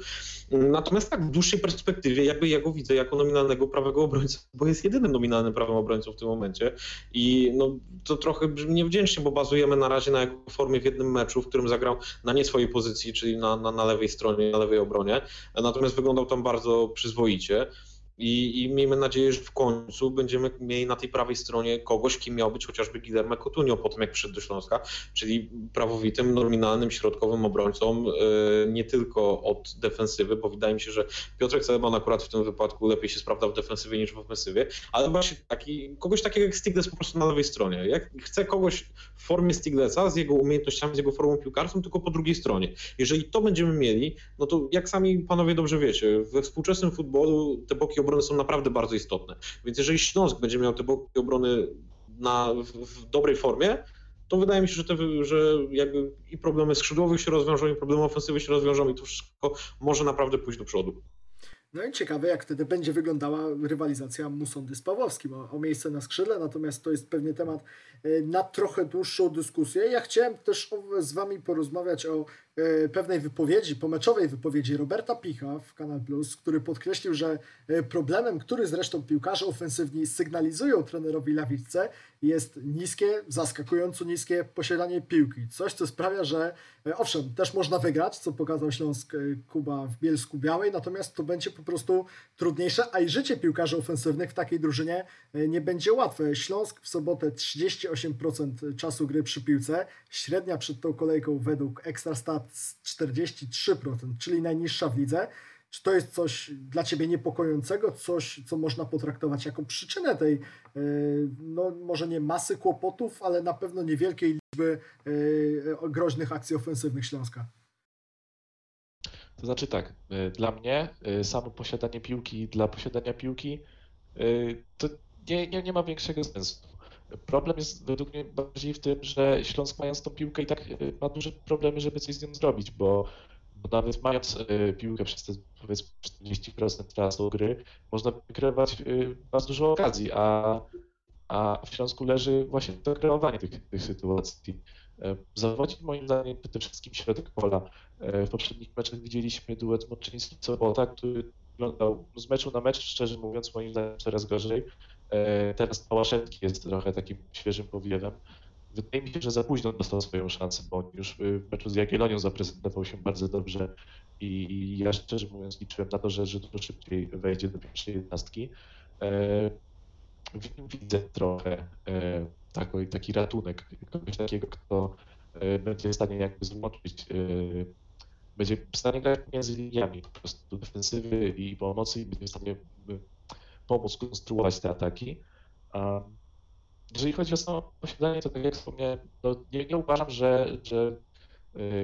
Natomiast tak, w dłuższej perspektywie jakby ja go widzę jako nominalnego prawego obrońcę, bo jest jedynym nominalnym prawym obrońcą w tym momencie i no, to trochę brzmi niewdzięcznie, bo bazujemy na razie na jego formie w jednym meczu, w którym zagrał na nie swojej pozycji, czyli na, na, na lewej stronie, na lewej obronie, natomiast wyglądał tam bardzo przyzwoicie. I, I miejmy nadzieję, że w końcu będziemy mieli na tej prawej stronie kogoś, kim miał być chociażby Guillermo Coutinho po tym, jak przyszedł do Śląska, czyli prawowitym, nominalnym, środkowym obrońcą, e, nie tylko od defensywy, bo wydaje mi się, że Piotrek Seleman akurat w tym wypadku lepiej się sprawdza w defensywie niż w ofensywie, ale właśnie taki, kogoś takiego jak Stigles po prostu na lewej stronie. Jak chcę kogoś w formie Stiglesa, z jego umiejętnościami, z jego formą piłkarską, tylko po drugiej stronie. Jeżeli to będziemy mieli, no to jak sami panowie dobrze wiecie, we współczesnym futbolu te boki obrony są naprawdę bardzo istotne. Więc jeżeli Śląsk będzie miał te boki obrony na, w, w dobrej formie, to wydaje mi się, że, te, że jakby i problemy skrzydłowych się rozwiążą, i problemy ofensywy się rozwiążą i to wszystko może naprawdę pójść do przodu. No i ciekawe, jak wtedy będzie wyglądała rywalizacja Musondy z Pawłowskim o, o miejsce na skrzydle, natomiast to jest pewnie temat e, na trochę dłuższą dyskusję. Ja chciałem też z Wami porozmawiać o pewnej wypowiedzi, pomeczowej wypowiedzi Roberta Picha w Kanal Plus, który podkreślił, że e, problemem, który zresztą piłkarze ofensywni sygnalizują trenerowi Lawicce, jest niskie, zaskakująco niskie posiadanie piłki. Coś, co sprawia, że owszem, też można wygrać, co pokazał Śląsk Kuba w Bielsku Białej, natomiast to będzie po prostu trudniejsze, a i życie piłkarzy ofensywnych w takiej drużynie nie będzie łatwe. Śląsk w sobotę 38% czasu gry przy piłce, średnia przed tą kolejką według Ekstrastat 43%, czyli najniższa w lidze. Czy to jest coś dla Ciebie niepokojącego, coś, co można potraktować jako przyczynę tej, no może nie masy kłopotów, ale na pewno niewielkiej liczby groźnych akcji ofensywnych Śląska? To znaczy tak, dla mnie samo posiadanie piłki dla posiadania piłki to nie, nie, nie ma większego sensu. Problem jest według mnie bardziej w tym, że Śląsk mając tą piłkę i tak ma duże problemy, żeby coś z nią zrobić, bo, bo nawet mając piłkę przez te powiedzmy 40% czasu gry, można wykreować bardzo dużo okazji, a, a w Śląsku leży właśnie to kreowanie tych, tych sytuacji. Zawodzi moim zdaniem przede wszystkim środek pola. W poprzednich meczach widzieliśmy duet Moczyński-Sobota, który wyglądał z meczu na mecz, szczerze mówiąc, moim zdaniem coraz gorzej. Teraz Pałaszewski jest trochę takim świeżym powiewem. Wydaje mi się, że za późno dostał swoją szansę, bo on już w meczu z Jagiellonią zaprezentował się bardzo dobrze i ja szczerze mówiąc liczyłem na to, że, że dużo szybciej wejdzie do pierwszej jednostki. Widzę trochę taki, taki ratunek, kogoś takiego, kto będzie w stanie jakby złączyć będzie w stanie grać między liniami po prostu defensywy i pomocy i będzie w stanie pomóc konstruować te ataki. Jeżeli chodzi o samo posiadanie, to tak jak wspomniałem, no nie, nie uważam, że, że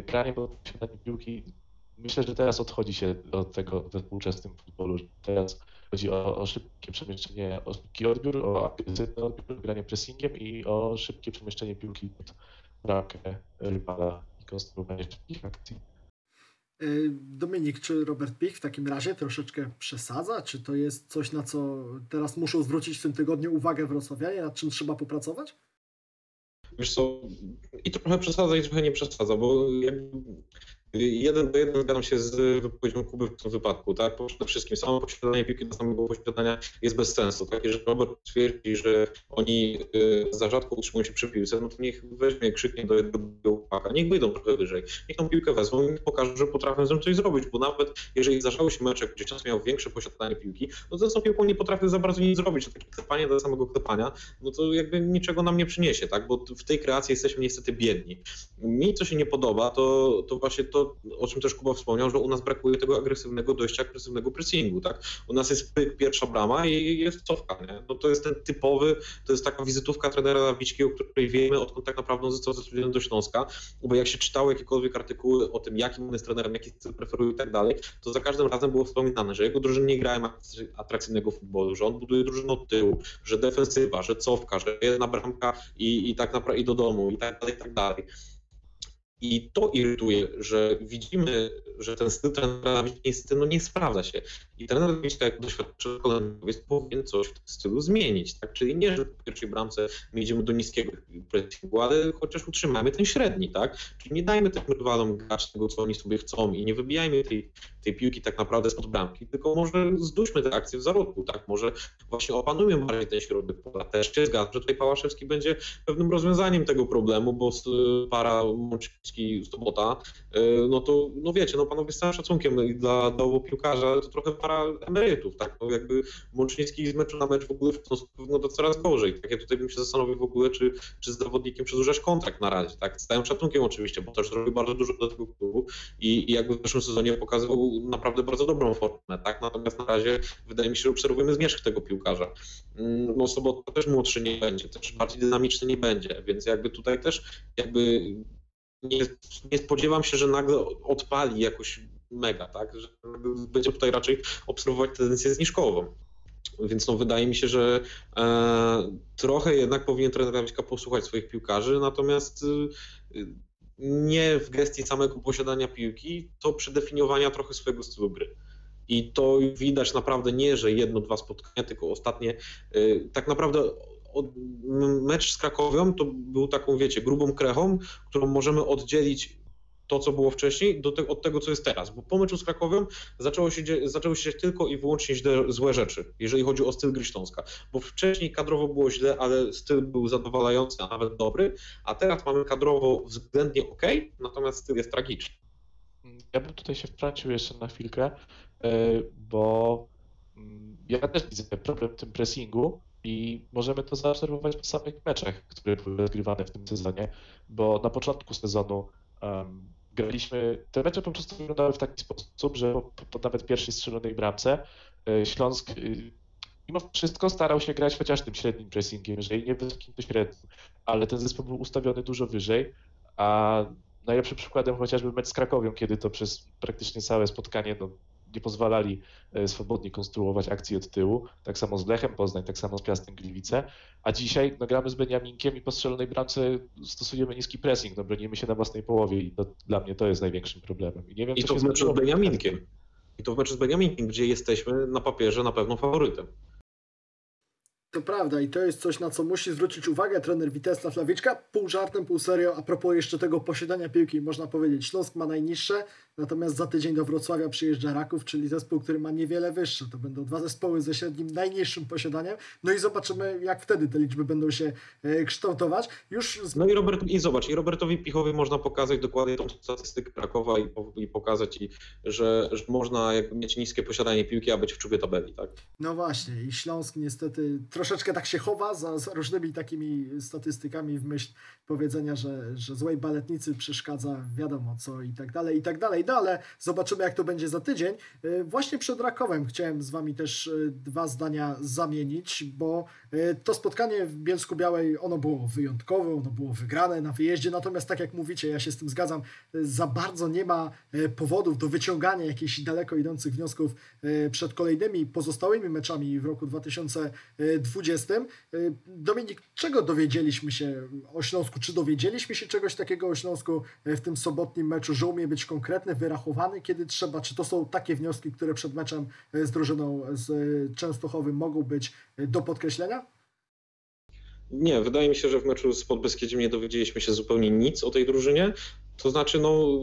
granie po posiadaniu piłki, myślę, że teraz odchodzi się od tego we współczesnym futbolu. Teraz chodzi o, o szybkie przemieszczenie, o szybki odbiór, o agresywny odbiór, granie pressingiem i o szybkie przemieszczenie piłki pod bramkę rywala i konstruowanie szybkich akcji. Dominik, czy Robert Pich w takim razie troszeczkę przesadza? Czy to jest coś, na co teraz muszą zwrócić w tym tygodniu uwagę wrocławianie, nad czym trzeba popracować? Wiesz co, i trochę przesadza, i trochę nie przesadza, bo jeden do jeden zgadzam się z wypowiedzią Kuby w tym wypadku, tak? Przede wszystkim samo posiadanie piłki do samego posiadania jest bez sensu, tak? Jeżeli Robert twierdzi, że oni za rzadko utrzymują się przy piłce, no to niech weźmie, krzyknie do jednego chłopaka, niech wyjdą trochę wyżej, niech tą piłkę wezmą i pokażą, że potrafią z nią coś zrobić, bo nawet jeżeli zdarzały się mecze, gdzie czas miał większe posiadanie piłki, no to z tą piłką nie potrafią za bardzo nic zrobić, a takie klepanie do samego klepania, no to jakby niczego nam nie przyniesie, tak? Bo w tej kreacji jesteśmy niestety biedni. Mi co się nie podoba, to, to właśnie to, o czym też Kuba wspomniał, że u nas brakuje tego agresywnego dojścia, agresywnego pressingu, tak? U nas jest pyk, pierwsza brama i jest cofka, nie? No to jest ten typowy, to jest taka wizytówka trenera Lawicki, o której wiemy, odkąd tak naprawdę on został zatrudniony do Śląska, bo jak się czytało jakiekolwiek artykuły o tym, jakim on jest trenerem, jaki styl preferuje i tak dalej, to za każdym razem było wspominane, że jego drużyny nie grają atrakcyjnego futbolu, że on buduje drużynę od tyłu, że defensywa, że cofka, że jedna bramka i, i tak naprawdę i do domu i tak dalej, i tak dalej. I to irytuje, że widzimy, że ten styl trenera niestety no nie sprawdza się. I trener Wiśka, jak doświadczony kolanowiec, powinien coś w tym stylu zmienić. Tak? Czyli nie, że w pierwszej bramce my idziemy do niskiego pressingu, ale chociaż utrzymajmy ten średni. Tak? Czyli nie dajmy tym rywalom grać tego, co oni sobie chcą i nie wybijajmy tej, tej piłki tak naprawdę spod bramki, tylko może zduśmy tę akcję w zarodku. Tak? Może właśnie opanujmy bardziej ten środek pola. Też się zgadzam, że tutaj Pałaszewski będzie pewnym rozwiązaniem tego problemu, bo para Mączyński sobota, no to no wiecie, no panowie z całym szacunkiem i dla, dla obu piłkarzy, ale to trochę para emerytów, tak? No jakby Mącznicki z meczu na mecz w ogóle no to coraz gorzej. Tak ja tutaj bym się zastanowił w ogóle, czy, czy z zawodnikiem przedłużać kontrakt na razie, tak? Z całym szacunkiem oczywiście, bo też zrobił bardzo dużo dla tego klubu i, i jakby w zeszłym sezonie pokazywał naprawdę bardzo dobrą formę, tak? Natomiast na razie wydaje mi się, że obserwujemy zmierzch tego piłkarza. Mm, No Sobota też młodszy nie będzie, też bardziej dynamiczny nie będzie, więc jakby tutaj też jakby nie, nie spodziewam się, że nagle odpali jakoś mega, tak? Że będzie tutaj raczej obserwować tendencję zniżkową. Więc no, wydaje mi się, że e, trochę jednak powinien trener Rawiczka posłuchać swoich piłkarzy, natomiast y, nie w gestii samego posiadania piłki, to przedefiniowania trochę swojego stylu gry. I to widać naprawdę nie, że jedno, dwa spotkania, tylko ostatnie. y, Tak naprawdę od, mecz z Krakowią to był taką, wiecie, grubą krechą, którą możemy oddzielić to, co było wcześniej, do te, od tego, co jest teraz. Bo po meczu z Krakowią zaczęło się, zaczęły się tylko i wyłącznie źle, złe rzeczy, jeżeli chodzi o styl gry Śląska. Bo wcześniej kadrowo było źle, ale styl był zadowalający, a nawet dobry, a teraz mamy kadrowo względnie ok, natomiast styl jest tragiczny. Ja bym tutaj się wtrącił jeszcze na chwilkę, e, bo mm, ja też widzę problem w tym pressingu i możemy to zaobserwować po samych meczach, które były rozgrywane w tym sezonie, bo na początku sezonu em, graliśmy, te mecze po prostu wyglądały w taki sposób, że po, po nawet pierwszej strzelonej bramce e, Śląsk y, mimo wszystko starał się grać chociaż tym średnim pressingiem, jeżeli nie wysokim, to średnim, ale ten zespół był ustawiony dużo wyżej, a najlepszym przykładem chociażby mecz z Krakowią, kiedy to przez praktycznie całe spotkanie no, nie pozwalali e, swobodnie konstruować akcji od tyłu. Tak samo z Lechem Poznań, tak samo z Piastem Gliwice. A dzisiaj no, gramy z Beniaminkiem i po strzelonej bramce stosujemy niski pressing, no, bronimy się na własnej połowie i no, dla mnie to jest największym problemem. I, nie wiem, I to w meczu z zmieniło. Beniaminkiem. I to w meczu z Beniaminkiem, gdzie jesteśmy na papierze na pewno faworytem. To prawda i to jest coś, na co musi zwrócić uwagę trener Witesla Flawiczka. Pół żartem, pół serio. A propos jeszcze tego posiadania piłki, można powiedzieć, Śląsk ma najniższe, natomiast za tydzień do Wrocławia przyjeżdża Raków, czyli zespół, który ma niewiele wyższe. To będą dwa zespoły ze średnim najniższym posiadaniem. No i zobaczymy, jak wtedy te liczby będą się e, kształtować. Już z No i, Robert, i zobacz, i Robertowi Pichowi można pokazać dokładnie tą statystykę Krakowa i, i pokazać, i, że, że można mieć niskie posiadanie piłki, a być w czubie tabeli, tak? No właśnie, i Śląsk niestety troszeczkę tak się chowa za, za różnymi takimi statystykami w myśl powiedzenia, że, że złej baletnicy przeszkadza wiadomo co i tak dalej, i tak dalej. No ale zobaczymy jak to będzie za tydzień. E, Właśnie przed Rakowem chciałem z wami też e, dwa zdania zamienić, bo e, to spotkanie w Bielsku Białej, ono było wyjątkowe, ono było wygrane na wyjeździe, natomiast tak jak mówicie, ja się z tym zgadzam, za bardzo nie ma powodów do wyciągania jakichś daleko idących wniosków przed kolejnymi pozostałymi meczami w roku 2020. E, Dominik, czego dowiedzieliśmy się o Śląsku? Czy dowiedzieliśmy się czegoś takiego o Śląsku e, w tym sobotnim meczu, że umie być konkretny, wyrachowany, kiedy trzeba? Czy to są takie wnioski, które przed meczem e, z drużyną z Częstochowym mogą być do podkreślenia? Nie, wydaje mi się, że w meczu z Podbeskidziem nie dowiedzieliśmy się zupełnie nic o tej drużynie. To znaczy, no,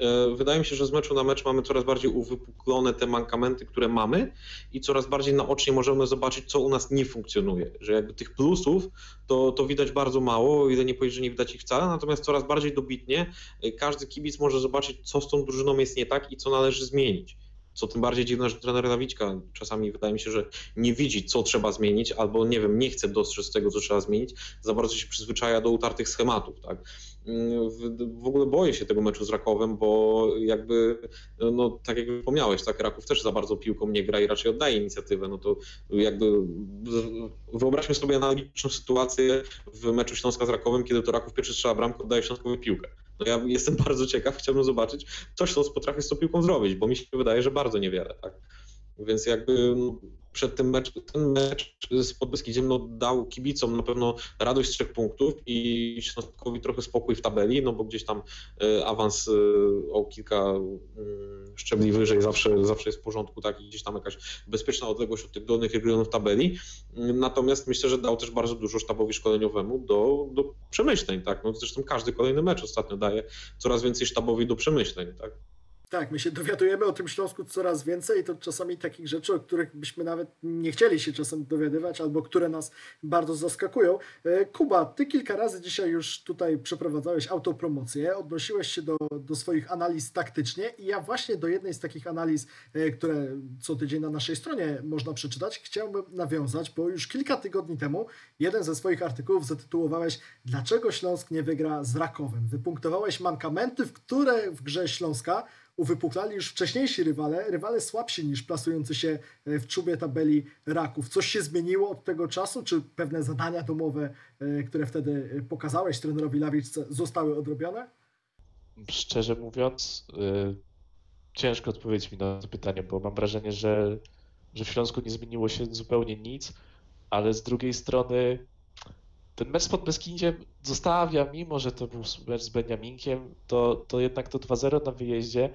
e, wydaje mi się, że z meczu na mecz mamy coraz bardziej uwypuklone te mankamenty, które mamy i coraz bardziej naocznie możemy zobaczyć, co u nas nie funkcjonuje. Że jakby tych plusów to, to widać bardzo mało, ile nie powiedzieć, że nie widać ich wcale, natomiast coraz bardziej dobitnie e, każdy kibic może zobaczyć, co z tą drużyną jest nie tak i co należy zmienić. Co tym bardziej dziwne, że trener Nawiczka czasami wydaje mi się, że nie widzi, co trzeba zmienić, albo nie wiem, nie chce dostrzec tego, co trzeba zmienić, za bardzo się przyzwyczaja do utartych schematów, tak. W, w ogóle boję się tego meczu z Rakowem, bo jakby, no tak jak wspomniałeś, tak, Raków też za bardzo piłką nie gra i raczej oddaje inicjatywę, no to jakby wyobraźmy sobie analogiczną sytuację w meczu Śląska z Rakowem, kiedy to Raków pierwszy strzela bramkę, oddaje Śląskowi piłkę. No ja jestem bardzo ciekaw, chciałbym zobaczyć, co Śląsk potrafi z tą piłką zrobić, bo mi się wydaje, że bardzo niewiele, tak. Więc jakby no, przed tym mecz, ten mecz z Podbeskidziem no, dał kibicom na pewno radość z trzech punktów i Śląskowi trochę spokój w tabeli, no bo gdzieś tam e, awans e, o kilka mm, szczebli wyżej zawsze, zawsze jest w porządku, tak, i gdzieś tam jakaś bezpieczna odległość od tych dolnych regionów tabeli. Mm, Natomiast myślę, że dał też bardzo dużo sztabowi szkoleniowemu do, do przemyśleń, tak. No, zresztą każdy kolejny mecz ostatnio daje coraz więcej sztabowi do przemyśleń, tak. Tak, my się dowiadujemy o tym Śląsku coraz więcej i to czasami takich rzeczy, o których byśmy nawet nie chcieli się czasem dowiadywać, albo które nas bardzo zaskakują. E, Kuba, ty kilka razy dzisiaj już tutaj przeprowadzałeś autopromocję, odnosiłeś się do, do swoich analiz taktycznie i ja właśnie do jednej z takich analiz, e, które co tydzień na naszej stronie można przeczytać, chciałbym nawiązać, bo już kilka tygodni temu jeden ze swoich artykułów zatytułowałeś Dlaczego Śląsk nie wygra z Rakowem? Wypunktowałeś mankamenty, w które w grze Śląska uwypuklali już wcześniejsi rywale, rywale słabsi niż plasujący się e, w czubie tabeli Raków. Coś się zmieniło od tego czasu? Czy pewne zadania domowe, e, które wtedy e, pokazałeś trenerowi Lawiczce, zostały odrobione? Szczerze mówiąc, y, ciężko odpowiedzieć mi na to pytanie, bo mam wrażenie, że, że w Śląsku nie zmieniło się zupełnie nic, ale z drugiej strony ten mecz pod Beskindiem zostawia, mimo że to był mecz z Beniaminkiem, to, to jednak to 2-0 na wyjeździe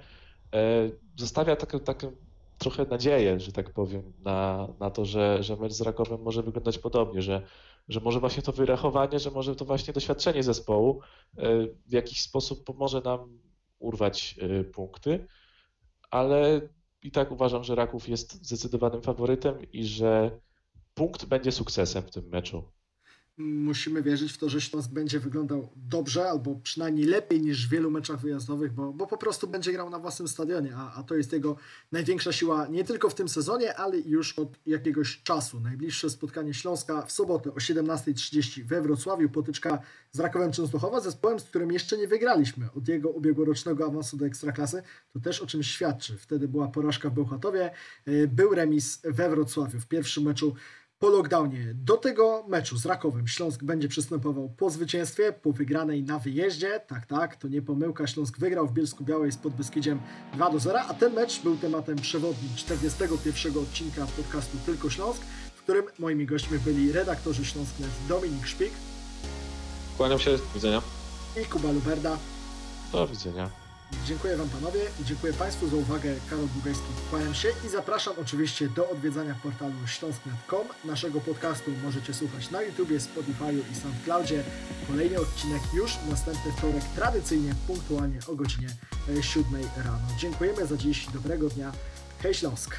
e, zostawia taką, taką trochę nadzieję, że tak powiem, na, na to, że, że mecz z Rakowem może wyglądać podobnie, że, że może właśnie to wyrachowanie, że może to właśnie doświadczenie zespołu e, w jakiś sposób pomoże nam urwać e, punkty, ale i tak uważam, że Raków jest zdecydowanym faworytem i że punkt będzie sukcesem w tym meczu. Musimy wierzyć w to, że Śląsk będzie wyglądał dobrze, albo przynajmniej lepiej niż w wielu meczach wyjazdowych, bo, bo po prostu będzie grał na własnym stadionie, a, a to jest jego największa siła nie tylko w tym sezonie, ale już od jakiegoś czasu. Najbliższe spotkanie Śląska w sobotę o 17.30 we Wrocławiu, potyczka z Rakowem Częstochowa, zespołem, z którym jeszcze nie wygraliśmy od jego ubiegłorocznego awansu do Ekstraklasy. To też o czymś świadczy. Wtedy była porażka w Bełchatowie, yy, był remis we Wrocławiu w pierwszym meczu po lockdownie. Do tego meczu z Rakowem Śląsk będzie przystępował po zwycięstwie, po wygranej na wyjeździe. Tak, tak, to nie pomyłka. Śląsk wygrał w Bielsku Białej z Podbeskidziem 2 do 0, a ten mecz był tematem przewodnim 41 odcinka podcastu Tylko Śląsk, w którym moimi gośćmi byli redaktorzy Śląsknet Dominik Szpik Kłaniam się, do widzenia. i Kuba Luberda. Do widzenia. Dziękuję Wam panowie i dziękuję Państwu za uwagę. Karol Długajski, kłaniam się i zapraszam oczywiście do odwiedzania portalu śląsknet.com. Naszego podcastu możecie słuchać na YouTubie, Spotify'u i SoundCloudzie. Kolejny odcinek już następny wtorek, tradycyjnie, punktualnie o godzinie 7 rano. Dziękujemy za dziś, dobrego dnia. Hej Śląsk!